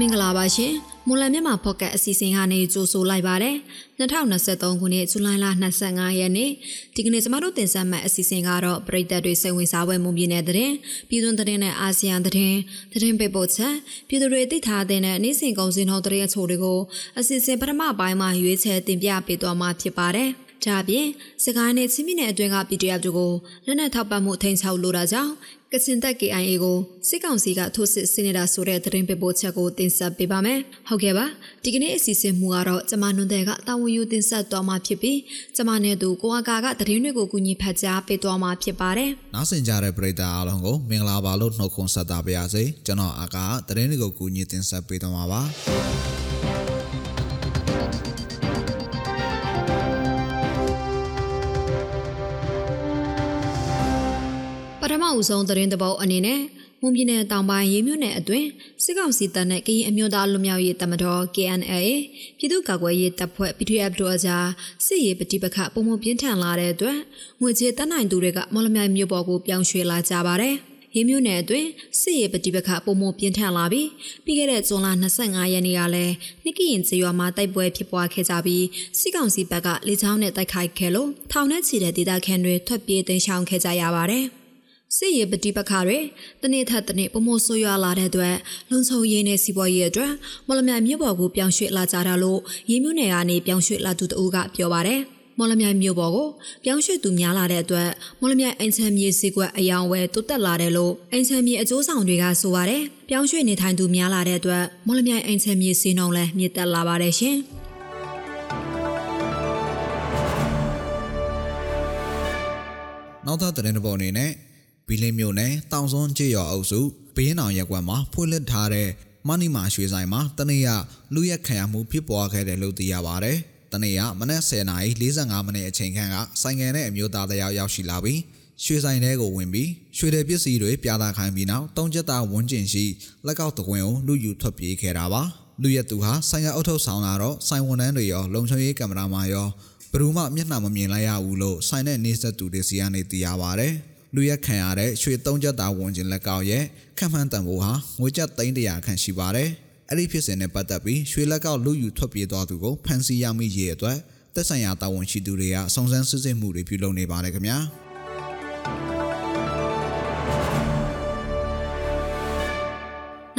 မင်္ဂလာပါရှင်မွန်လမြန်မာဖော့ကတ်အစီအစဉ်ကနေကြိုဆိုလိုက်ပါတယ်2023ခုနှစ်ဇူလိုင်လ25ရက်နေ့ဒီကနေ့ကျမတို့တင်ဆက်မယ့်အစီအစဉ်ကတော့ပြည်သက်တွေစိတ်ဝင်စားပွဲမွန်ပြည်နယ်တဲ့ပြည်တွင်းတဲ့နဲ့အာဆီယံတဲ့တဲ့ပေပို့ချက်ပြည်သူတွေသိထားတဲ့နေ့စဉ်ကုန်စည်နှုန်းတဲ့အချို့တွေကိုအစီအစဉ်ပထမပိုင်းမှာရွေးချယ်တင်ပြပေးသွားမှာဖြစ်ပါတယ်ဒါအပြင်စကိုင်းနဲ့ချင်းပြည်နယ်အတွင်းက PDF တို့ကိုလက်နက်ထောက်ပံ့မှုထိန်းချုပ်လိုတာကြောင့် ကချင်တပ် KIA ကိုစစ်ကောင်စီကထိုးစစ်ဆင်နေတာဆိုတဲ့သတင်းပေးပို့ချက်ကိုတင်ဆက်ပေးပါမယ်။ဟုတ်ကဲ့ပါ။ဒီကနေ့အစီအစဉ်မူကတော့ကျမနွန်တဲ့ကတာဝန်ယူတင်ဆက်သွားမှာဖြစ်ပြီးကျမနဲ့သူကိုအကာကသတင်းတွေကိုကူညီဖတ်ကြားပေးသွားမှာဖြစ်ပါတယ်။နားဆင်ကြတဲ့ပရိသတ်အားလုံးကိုမင်္ဂလာပါလို့နှုတ်ခွန်းဆက်တာပါရစေကျွန်တော်အာကာသတင်းတွေကိုကူညီတင်ဆက်ပေးသွားမှာပါ မအဦးဆုံးသတင်းတပုတ်အနေနဲ့မွန်ပြည်နယ်တောင်ပိုင်းရေးမြို့နယ်အတွင်းစစ်ကောင်စီတပ်နဲ့ကရင်အမျိုးသားလူမျိုးရေးတမတော် KNA ပြည်သူ့ကာကွယ်ရေးတပ်ဖွဲ့ PDF တို့အကြားစစ်ရေးပဋိပက္ခပုံမပြင်းထန်လာတဲ့အတွက်ငွေကြေးတက်နိုင်သူတွေကမော်လမြိုင်မြို့ပေါ်ကိုပြောင်းရွှေ့လာကြပါတယ်။ရေးမြို့နယ်အတွင်းစစ်ရေးပဋိပက္ခပုံမပြင်းထန်လာပြီးပြီးခဲ့တဲ့ဇွန်လ25ရက်နေ့ကလည်းနိကရင်ကျေးရွာမှာတိုက်ပွဲဖြစ်ပွားခဲ့ကြပြီးစစ်ကောင်စီဘက်ကလေကြောင်းနဲ့တိုက်ခိုက်ခဲ့လို့ထောင်နဲ့ချီတဲ့ဒေသခံတွေထွက်ပြေးတိမ်းရှောင်ခဲ့ကြရပါတယ်။ စစ်ရေးပဋိပက္ခတွေတနေ့ထက်တနေ့ပုံမဆိုးရွားလာတဲ့အတွက်လုံခြုံရေးနဲ့စီးပွားရေးအတွက်မော်လမြိုင်မြို့ပေါ်ကိုပြောင်းရွှေ့လာကြတာလို့ရေးမြို့နယ်ကနေပြောင်းရွှေ့လာသူတဦးကပြောပါတယ်မော်လမြိုင်မြို့ပေါ်ကိုပြောင်းရွှေ့သူများလာတဲ့အတွက်မော်လမြိုင်အိမ်ချမ်းမြေစီကွက်အယောင်ဝယ်တိုးတက်လာတယ်လို့အိမ်ချမ်းမြေအကျိုးဆောင်တွေကဆိုပါတယ်။ပြောင်းရွှေ့နေထိုင်သူများလာတဲ့အတွက်မော်လမြိုင်အိမ်ချမ်းမြေစီနှုံလည်းမြင့်တက်လာပါတယ်ရှင်။နောက်ထပ်သတင်းတစ်ပုဒ်အနေနဲ့ ဘီလင်းမြို့နယ်တောင်စွန်းကျေးရွာအုပ်စုဘင်းအောင်ရက်ကွက်မှာဖွင့်လှစ်ထားတဲ့မနီမာရွှေဆိုင်မှာတနေ့ရလူရက်ခံရမှုဖြစ်ပွားခဲ့တယ်လို့သိရပါတယ်။တနေ့ရမနက်10:45မိနစ်အချိန်ခန့်ကဆိုင်ငယ်နဲ့အမျိုးသားတယောက်ရောက်ရှိလာပြီးရွှေဆိုင်ထဲကိုဝင်ပြီးရွှေတဲ့ပစ္စည်းတွေပြသခိုင်းပြီးနောက်တုံးချက်သားဝန်းကျင်ရှိလက်ကောက်တကွင်ကိုလူယူထွက်ပြေးခဲ့တာပါ။လူရက်သူဟာဆိုင်ကအုပ်ထုပ်ဆောင်လာတော့ဆိုင်ဝန်ထမ်းတွေရောလုံခြုံရေးကင်မရာမှရောဘယ်သူမှမျက်နှာမမြင်လိုက်ရဘူးလို့ဆိုင်တဲ့နေဆက်သူတွေစီကနေသိရပါဗျ။ လူရက်ခံရတဲ့ရွှေသုံးချက်သားဝန်ကျင်လက်ကောက်ရဲ့ခံမှန်းတန်ဖိုးဟာငွေကျပ်300ခန့်ရှိပါတယ်။အဲ့ဒီဖြစ်စဉ်နဲ့ပတ်သက်ပြီးရွှေလက်ကောက်လူယူထွက်ပြေးသွားသူကိုဖမ်းဆီးရမိရေးအတွက်သက်ဆိုင်ရာတာဝန်ရှိသူတွေကစုံစမ်းစစ်ဆေးမှုတွေပြုလုပ်နေပါတယ်ခင်ဗျာ။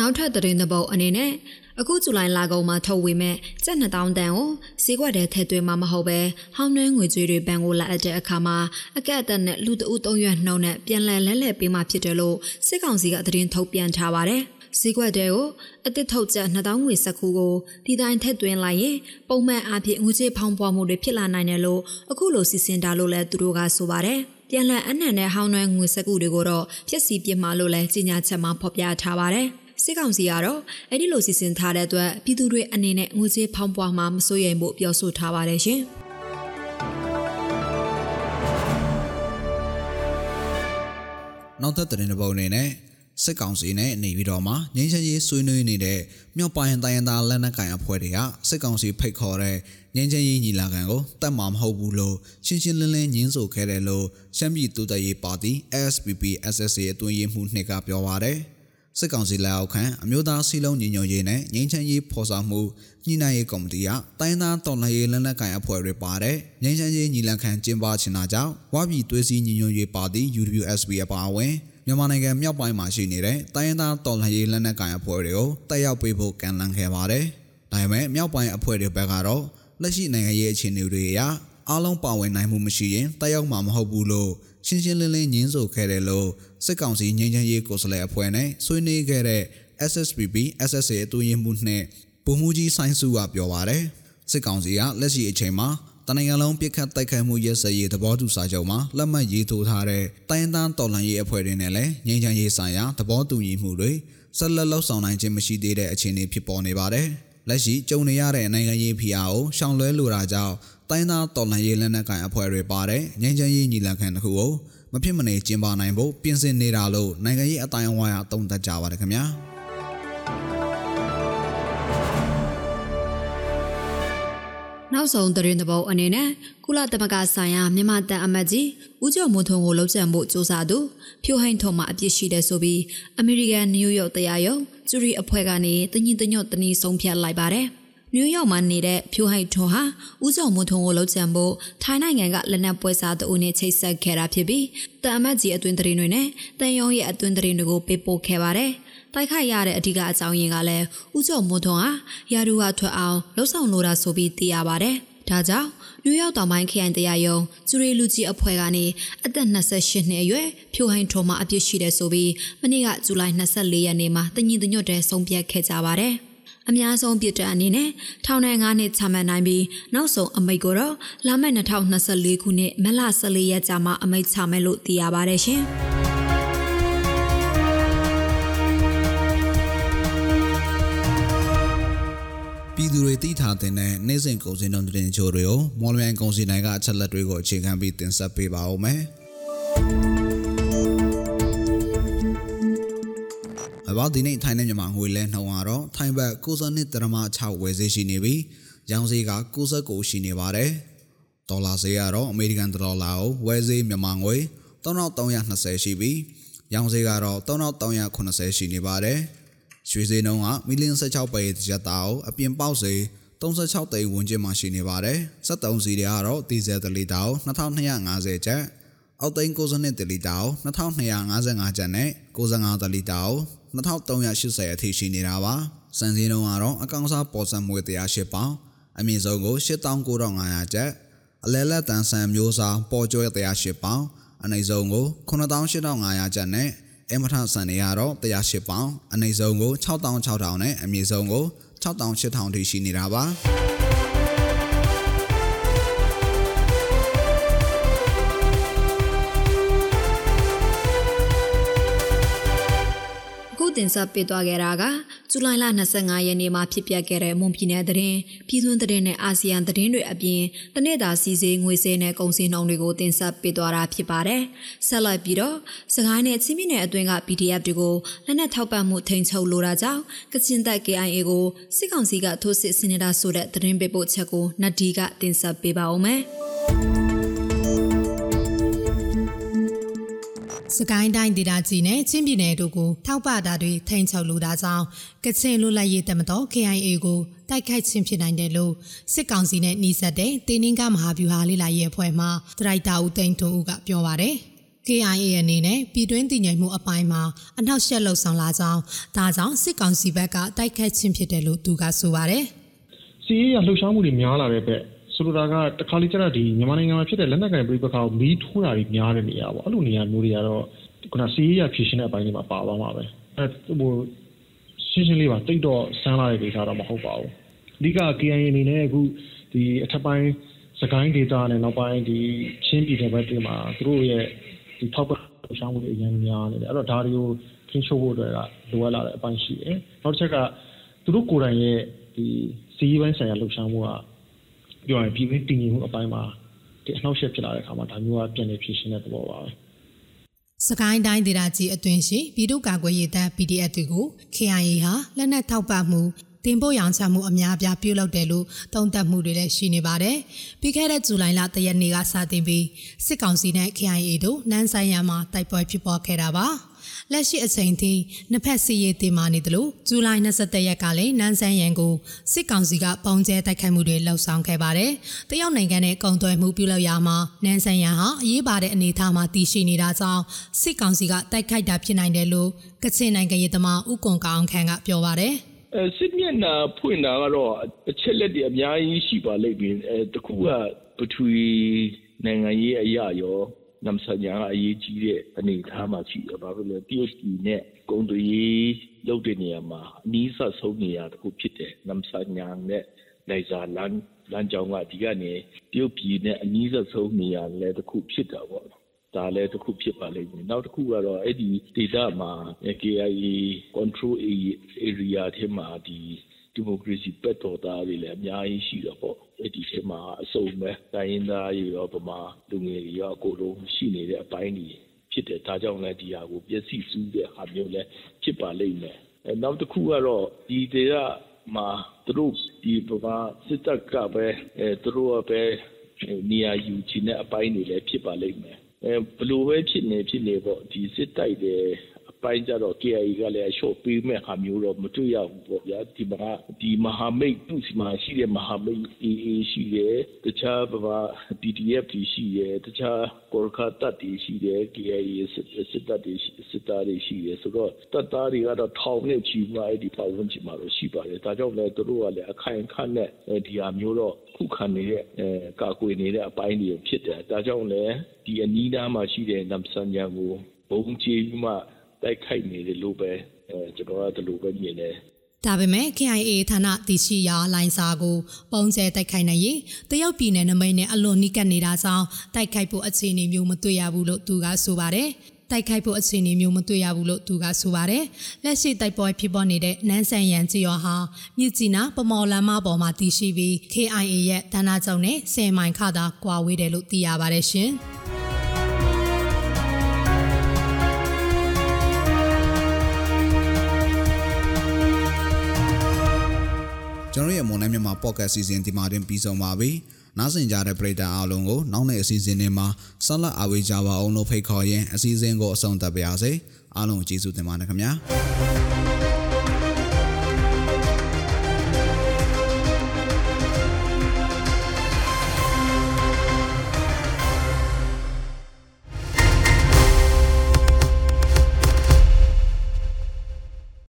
နောက်ထပ်သတင်းသဘောအနေနဲ့အခုဇူလိုင်လကုန်မှာထုတ်ဝေမဲ့ကျပ်2000တန်ကိုဈေးကွက်ထဲထည့်သွင်းမှာမဟုတ်ပဲဟောင်းနှင်းငွေကြွေးတွေဘဏ်ကိုလာအပ်တဲ့အခါမှာအကက်အသက်နဲ့လူတအုပ်သုံးရွက်နှုံနဲ့ပြန်လည်လဲလှယ်ပေးမှဖြစ်တယ်လို့စစ်ကောင်စီကသတင်းထုတ်ပြန်ထားပါတယ်ဈေးကွက်တဲကိုအတစ်ထုတ်ကျပ်2000ငွေစက္ကူကိုဒီတိုင်းထည့်သွင်းလိုက်ရင်ပုံမှန်အားဖြင့်ငွေကြေးဖောင်းပွားမှုတွေဖြစ်လာနိုင်တယ်လို့အခုလိုစီစဉ်တာလို့လည်းသူတို့ကဆိုပါတယ်ပြန်လည်အနှံတဲ့ဟောင်းနှွမ်းငွေစက္ကူတွေကိုတော့ဖြစ်စီပြစ်မှာလို့လည်းကြေညာချက်မှာဖော်ပြထားပါတယ်။ စစ်ကောင်စီကတော့အဲ့ဒီလိုစီစဉ်ထားတဲ့အတွက်ပြည်သူတွေအနေနဲ့ငွေကြေးဖောင်းပွားမှာမစိုးရိမ်ဖို့ပြောဆိုထားပါတယ်ရှင်။နောက်ထပ်သတင်းတစ်ပုဒ်အနေနဲ့စစ်ကောင်စီနဲ့နေပြီးတော့မှငင်းချရေးဆွေးနွေးနေတဲ့မြောက်ပိုင်းတိုင်းရင်းသားလက်နက်ကိုင်အဖွဲ့တွေကစစ်ကောင်စီဖိတ်ခေါ်တဲ့ငင်းချရေးညီလာခံကိုတတ်မှာမဟုတ်ဘူးလို့ရှင်းရှင်းလင်းလင်းညင်းဆိုခဲ့တယ်လို့ရှမ်းပြည်တူတရေးပါတီ SSPP SSA အတွင်းရေးမှူးနှစ်ကပြောပါတယ်။ စစ်ကောင်စီလက်အောက်ခံအမျိုးသားစီလုံးညီညွတ်ရေးနဲ့ငြိမ်းချမ်းရေးဖော်ဆောင်မှုညှိနှိုင်းရေးကော်မတီကတိုင်းသားတော်လှန်ရေးလက်နက်ကိုင်အဖွဲ့တွေပါတဲ့ငြိမ်းချမ်းရေးညီလန်ခံကျင်းပချင်တာကြောင့်ဝါပြည်သွေးစည်းညီညွတ်ရေးပါတီ UWSP အပါအဝင်မြန်မာနိုင်ငံမြောက်ပိုင်းမှာရှိနေတဲ့တိုင်းသားတော်လှန်ရေးလက်နက်ကိုင်အဖွဲ့တွေကိုတက်ရောက်ပေးဖို့ကန့်လန့်ခဲ့ပါတယ်။ဒါပေမဲ့မြောက်ပိုင်းအဖွဲ့တွေဘက်ကတော့လက်ရှိနိုင်ငံရေးအခြေအနေတွေအရအားလုံးပါဝင်နိုင်မှုမရှိရင်တက်ရောက်မှာမဟုတ်ဘူးလို့ ရှင်းရှင်းလင်းလင်းညင်းဆိုခဲ့တယ်လို့စစ်ကောင်စီငြိမ်းချမ်းရေးကိုယ်စားလှယ်အဖွဲ့နဲ့ဆွေးနွေးခဲ့တဲ့ SSPP SSA အတွင်းမှုနှင့်ဗိုလ်မှူးကြီးဆိုင်းစုကပြောပါရယ်စစ်ကောင်စီကလက်ရှိအချိန်မှာတနင်္ဂနွေလုံးပြစ်ခတ်တိုက်ခိုက်မှုရဲစရေးသဘောတူစာချုပ်မှာလက်မှတ်ရေးထိုးထားတဲ့တိုင်းသားတော်လှန်ရေးအဖွဲ့တွေနဲ့လည်းငြိမ်းချမ်းရေးဆိုင်ရာသဘောတူညီမှုတွေဆက်လက်လှုပ်ဆောင်နိုင်ခြင်းမရှိသေးတဲ့အခြေအနေဖြစ်ပေါ်နေပါတယ်။ လက်ရှိကြုံနေရတဲ့နိုင်ငံရေးဖိအားကိုရှောင်လွှဲလိုတာကြောင့်တိုင်းသားတော်လှန်ရေးလက်နက်ကိုင်အဖွဲ့တွေပါတဲ့ငြိမ်းချမ်းရေးညီလာခံတစ်ခုကိုမဖြစ်မနေကျင်းပနိုင်ဖို့ပြင်ဆင်နေတာလို့နိုင်ငံရေးအတိုင်းအဝိုင်းအသုံးသပ်ကြပါတယ်ခင်ဗျာ နနောက်ဆုံးသတင်းသဘောအနေနဲ့ကုလသမဂ္ဂဆိုင်ရာမြန်မာတန်အမတ်ကြီးဦးကျော်မိုးထွန်းကိုလှုပ်ချန်ဖို့စ조사သူဖြိုဟိန်ထုံမှအပြစ်ရှိတယ်ဆိုပြီးအမေရိကန်နယူးယောက်တရားရုံးဂျူရီအဖွဲ့ကနေတညီတညွတ်တနည်းဆုံးဖြတ်လိုက်ပါတယ်နယူးယောက်မှာနေတဲ့ဖြိုဟိန်ထွန်းဟာဦးကျော်မိုးထွန်းကိုလှုပ်ချန်ဖို့ထိုင်းနိုင်ငံကလက်နက်ပွဲစားတအုပ်နဲ့ချိတ်ဆက်ခဲ့တာဖြစ်ပြီးတန်အမတ်ကြီးအတွင်သတင်းတွေနဲ့တန်ယုံရဲ့အတွင်သတင်းတွေကိုပေးပို့ခဲ့ပါတယ် တိုက်ခိုက်ရတဲ့အဓိကအကြောင်းရင်းကလည်းဥကျော်မိုးထွန်းဟာယာဒူဟာထွက်အောင်လှုပ်ဆောင်လိုတာဆိုပြီးသိရပါတယ်။ဒါကြောင့်နယူးယောက်တောင်ပိုင်းခရိုင်တရားရုံးကျူရီလူကြီးအဖွဲ့ကနေအသက်28နှစ်အရွယ်ဖြိုဟိန်ထုံမအပြစ်ရှိတယ်ဆိုပြီးမနေ့ကဇူလိုင်24ရက်နေ့မှာတညီတညွတ်တဲ့ဆုံးဖြတ်ခဲ့ကြပါတယ်။အများဆုံးပြစ်ဒဏ်အနေနဲ့ထောင်ဒဏ်9နှစ်ချမှတ်နိုင်ပြီးနောက်ဆုံးအမိန့်ကိုတော့လာမယ့်2024ခုနှစ်မလ14ရက်ကြာမှအမိန့်ချမယ်လို့သိရပါတယ်ရှင်။ တွေသိထားတဲ့နေ့စဉ်ကုန်စည်နှုန်းတင်ချိုတွေကိုမော်လမြိုင်ကုန်စည်နိုင်ကအချက်လက်တွေကိုအခြေခံပြီးတင်ဆက်ပေးပါဦးမယ်။အဘောဒီနေ့ထိုင်းနဲ့မြန်မာငွေလဲနှုန်းကတော့ထိုင်းဘတ်92.6ဝယ်ဈေးရှိနေပြီးရောင်းဈေးက69ရှိနေပါတယ်။ဒေါ်လာဈေးကတော့အမေရိကန်ဒေါ်လာကိုဝယ်ဈေးမြန်မာငွေ3320ရှိပြီးရောင်းဈေးကတော့3380ရှိနေပါတယ်။ရွှေစည်းနှုန်းကမီလီယံ16ပဲတစ်ရက်သားကိုအပြင်ပေါက်စေ 36သိန်းဝန်းကျင်မှာရှိနေပါတယ်။73စီတွေကတော့ဒီဇယ်တစ်လီတာကို2250ကျပ်အောက်သိန်း62တလီတာကို2255ကျပ်နဲ့65တလီတာကို2380အထိရှိနေတာပါ။စံစည်းနှုန်းကတော့အကောင်စားပေါ်စံမွေ108ပေါင်အမြင့်ဆုံးကို89,500ကျပ်အလဲလက်တန်ဆန်မျိုးစားပေါ်ကျော်108ပေါင်အနိမ့်ဆုံးကို98,500ကျပ်နဲ့အမထဆန်တွေကတော့108ပေါင်အနည်းဆုံးကို6600နဲ့အမြင့်ဆုံးကို 6800ထိရှိနေတာပါ တင်ဆက်ပေးသွားခဲ့တာကဇူလိုင်လ25ရက်နေ့မှာဖြစ်ပျက်ခဲ့တဲ့မွန်ပြည်နယ်သတင်းပြည်သွင်းသတင်းနဲ့အာဆီယံသတင်းတွေအပြင်တနေ့တာစီစေးငွေစေးနဲ့ကုန်စည်နှုန်းတွေကိုတင်ဆက်ပေးသွားတာဖြစ်ပါတယ်။ဆက်လက်ပြီးတော့စကိုင်းနဲ့ချင်းပြည်နယ်အတွင်းက PDF တွေကိုလက်နက်ထောက်ပံ့မှုထိန်ချုပ်လိုတာကြောင့်ကချင်တပ် KIA ကိုစစ်ကောင်စီကထိုးစစ်ဆင်နေတာဆိုတဲ့သတင်းပေးပို့ချက်ကိုနတ်ဒီကတင်ဆက်ပေးပါဦးမယ်။ စကိုင်းတိုင်းဒေသကြီးနဲ့ချင်းပြည်နယ်တို့ကိုထောက်ပတာတွေထိန်ချုပ်လိုတာကြောင့်ကချင်လွတ်လပ်ရေးတမတော် KIA ကိုတိုက်ခိုက်ခြင်းဖြစ်နိုင်တယ်လို့စစ်ကောင်စီနဲ့နှီးစပ်တဲ့တင်းနှင်းကမဟာဗျူဟာလေးလာရေးအဖွဲ့မှဒရိုက်တာဦးသိန်းထွန်းဦးကပြောပါရယ် KIA အနေနဲ့ပြည်တွင်းတည်ငြိမ်မှုအပိုင်းမှာအနောက်ရှက်လှုပ်ဆောင်လာကြောင်းဒါကြောင့်စစ်ကောင်စီဘက်ကတိုက်ခိုက်ခြင်းဖြစ်တယ်လို့သူကဆိုပါရယ်စီးရလှုပ်ရှားမှုတွေများလာတဲ့ဘက် ဆိုလိုတာကတခါလေကျတော့ဒီမြန်မာနိုင်ငံမှာဖြစ်တဲ့လက်နက်ကိုင်ပြည်ပခါကိုမီးထိုးတာတွေများတဲ့နေရာပေါ့အဲ့လိုနေရာမျိုးတွေကတော့ခုနစီးရဖြည့်ရှင်တဲ့အပိုင်းတွေမှာပါသွားမှာပဲအဲ့ဟိုရှင်းရှင်းလေးပါတိတ်တော့စမ်းလာတဲ့ဒေသတော့မဟုတ်ပါဘူးအဓိက KIA အနေနဲ့အခုဒီအထက်ပိုင်းစကိုင်းဒေသနဲ့နောက်ပိုင်းဒီချင်းပြည်နယ်ဘက်တွေမှာသူတို့ရဲ့ဒီထောက်ပံ့ရှောင်းမှုတွေအများများနေတယ်အဲ့တော့ဒါတွေကိုခင်းချိုးဖို့အတွက်ကလိုအပ်လာတဲ့အပိုင်းရှိတယ်နောက်တစ်ချက်ကသူတို့ကိုယ်တိုင်ရဲ့ဒီစီးပိုင်းဆိုင်ရာလှုပ်ရှားမှုက ပြောရင်ပြည်တွင်းတည်ငြိမ်မှုအပိုင်းမှာဒီအနှောက်အယှက်ဖြစ်လာတဲ့အခါမှာဒါမျိုးကပြန်လည်ဖြည့်ရှင်းတဲ့သဘောပါပဲစကိုင်းတိုင်းဒေသကြီးအတွင်းရှိပြည်သူ့ကာကွယ်ရေးတပ် PDF တွေကို KIA ဟာလက်နက်ထောက်ပံ့မှုတင်ပို့ရောင်းချမှုအများအပြားပြုလုပ်တယ်လို့တုံ့တက်မှုတွေလည်းရှိနေပါတယ်။ပြီးခဲ့တဲ့ဇူလိုင်လတရက်နေ့ကစတင်ပြီးစစ်ကောင်စီနဲ့ KIA တို့နန်းဆိုင်ရမှာတိုက်ပွဲဖြစ်ပေါ်ခဲ့တာပါ။ လက်ရှိအချိန်ထိနှစ်ဖက်စီရေးတင်မာနေတယ်လို့ဇူလိုင်23ရက်ကလည်းနန်းဆန်းရန်ကိုစစ်ကောင်စီကပုံကျဲတိုက်ခိုက်မှုတွေလှုပ်ဆောင်ခဲ့ပါတယ်။တရုတ်နိုင်ငံနဲ့ကုန်သွယ်မှုပြုလုပ်ရာမှာနန်းဆန်းရန်ဟာအရေးပါတဲ့အနေအထားမှာတည်ရှိနေတာကြောင့်စစ်ကောင်စီကတိုက်ခိုက်တာဖြစ်နိုင်တယ်လို့ကချင်နိုင်ငံရေးသမားဦးကွန်ကောင်ခန့်ကပြောပါတယ်။အဲစစ်မျက်နှာဖွင့်တာကတော့အချက်လက်တွေအများကြီးရှိပါလိမ့်မယ်အဲတခုကပထဝီနိုင်ငံရေးအရာရော နမ်ဆန်ညာအရေးကြီးတဲ့အနေအထားမှာရှိတယ်။ဘာဖြစ်လဲတရုတ်ပြည်နဲ့ကုန်သွယ်ရေးလုပ်တဲ့နေရာမှာအနည်းဆက်ဆုံးနေရာတစ်ခုဖြစ်တယ်။နမ်ဆန်ညာနဲ့နိုင်ဇာလန်လမ်းကြောင်းကဒီကနေတရုတ်ပြည်နဲ့အနည်းဆက်ဆုံးနေရာလည်းတစ်ခုဖြစ်တာပေါ့။ဒါလည်းတစ်ခုဖြစ်ပါလိမ့်မယ်။နောက်တစ်ခုကတော့အဲ့ဒီဒေသမှာ KIA control area ထဲမှာဒီ ဒီမိုကရေစီပက်တော်သားတွေလည်းအများကြီးရှိတော့ပေါ့အဲ့ဒီထဲမှာအစုံပဲတိုင်းရင်းသားတွေရောဗမာလူငယ်တွေရောအကုန်လုံးရှိနေတဲ့အပိုင်းတွေဖြစ်တယ်ဒါကြောင့်လည်းဒီဟာကိုပျက်စီးစူးတဲ့ဟာမျိုးလည်းဖြစ်ပါလိမ့်မယ်အဲနောက်တစ်ခုကတော့ဒီတွေကမှာသူတို့ဒီပမာစစ်တပ်ကပဲအဲသူတို့ကပဲနေရာယူချင်တဲ့အပိုင်းတွေလည်းဖြစ်ပါလိမ့်မယ်အဲဘလို့ပဲဖြစ်နေဖြစ်နေပေါ့ဒီစစ်တိုက်တယ် ပိုင်းကြတော့ KIA ကလည်းအလျှော့ပေးမဲ့ဟာမျိုးတော့မတွေ့ရဘူးပေါ့ဗျာဒီမှာဒီမဟာမိတ်သူ့စီမှာရှိတဲ့မဟာမိတ် AA ရှိတယ်တခြားဘာ PDF တွေရှိတယ်တခြားကော်ခါတပ်တွေရှိတယ် KIA စစ်တပ်တွေစစ်သားတွေရှိတယ်ဆိုတော့တပ်သားတွေကတော့ထောင်နဲ့ချီမှအဲ့ဒီပတ်ဝန်းကျင်မှာတော့ရှိပါတယ်ဒါကြောင့်လည်းသူတို့ကလည်းအခိုင်အခန့်နဲ့ဒီဟာမျိုးတော့ခုခံနေတဲ့အဲကာကွယ်နေတဲ့အပိုင်းတွေဖြစ်တယ်ဒါကြောင့်လည်းဒီအနီးနားမှာရှိတဲ့နမ်ဆန်ဂျန်ကိုဘုံချီမှ တိုက်ခိုက်နေတယ်လို့ပဲအဲကျွန်တော်ကဒီလိုပဲမြင်တယ်ဒါပေမဲ့ KIA ဌာနတည်ရှိရာလိုင်းစာကိုပုံကျဲတိုက်ခိုက်နိုင်ရင်တရုတ်ပြည်နယ်နမိတ်နဲ့အလွန်နီးကပ်နေတာကြောင့်တိုက်ခိုက်ဖို့အခြေအနေမျိုးမတွေ့ရဘူးလို့သူကဆိုပါတယ်တိုက်ခိုက်ဖို့အခြေအနေမျိုးမတွေ့ရဘူးလို့သူကဆိုပါတယ်လက်ရှိတိုက်ပွဲဖြစ်ပေါ်နေတဲ့နန်းဆန်ရန်ကြီးရောဟာမြစ်ကြီးနားပမော်လမ်းမပေါ်မှာတည်ရှိပြီး KIA ရဲ့ဌာနချုပ်နဲ့10မိုင်ခသာကွာဝေးတယ်လို့သိရပါတယ်ရှင်။ ကျွန်တော်ရဲ့မွန်နိုင်မြန်မာ podcast season ဒီမှာတင်ပြီးဆုံးပါပြီ။နားဆင်ကြတဲ့ပရိသတ်အားလုံးကိုနောက်နေ့အစီအစဉ်တွေမှာဆက်လက်အားပေးကြပါအောင်လို့ဖိတ်ခေါ်ရင်းအစီအစဉ်ကိုအဆုံးသတ်ပါရစေ။အားလုံးကိုကျေးဇူးတင်ပါတယ်ခင်ဗျာ။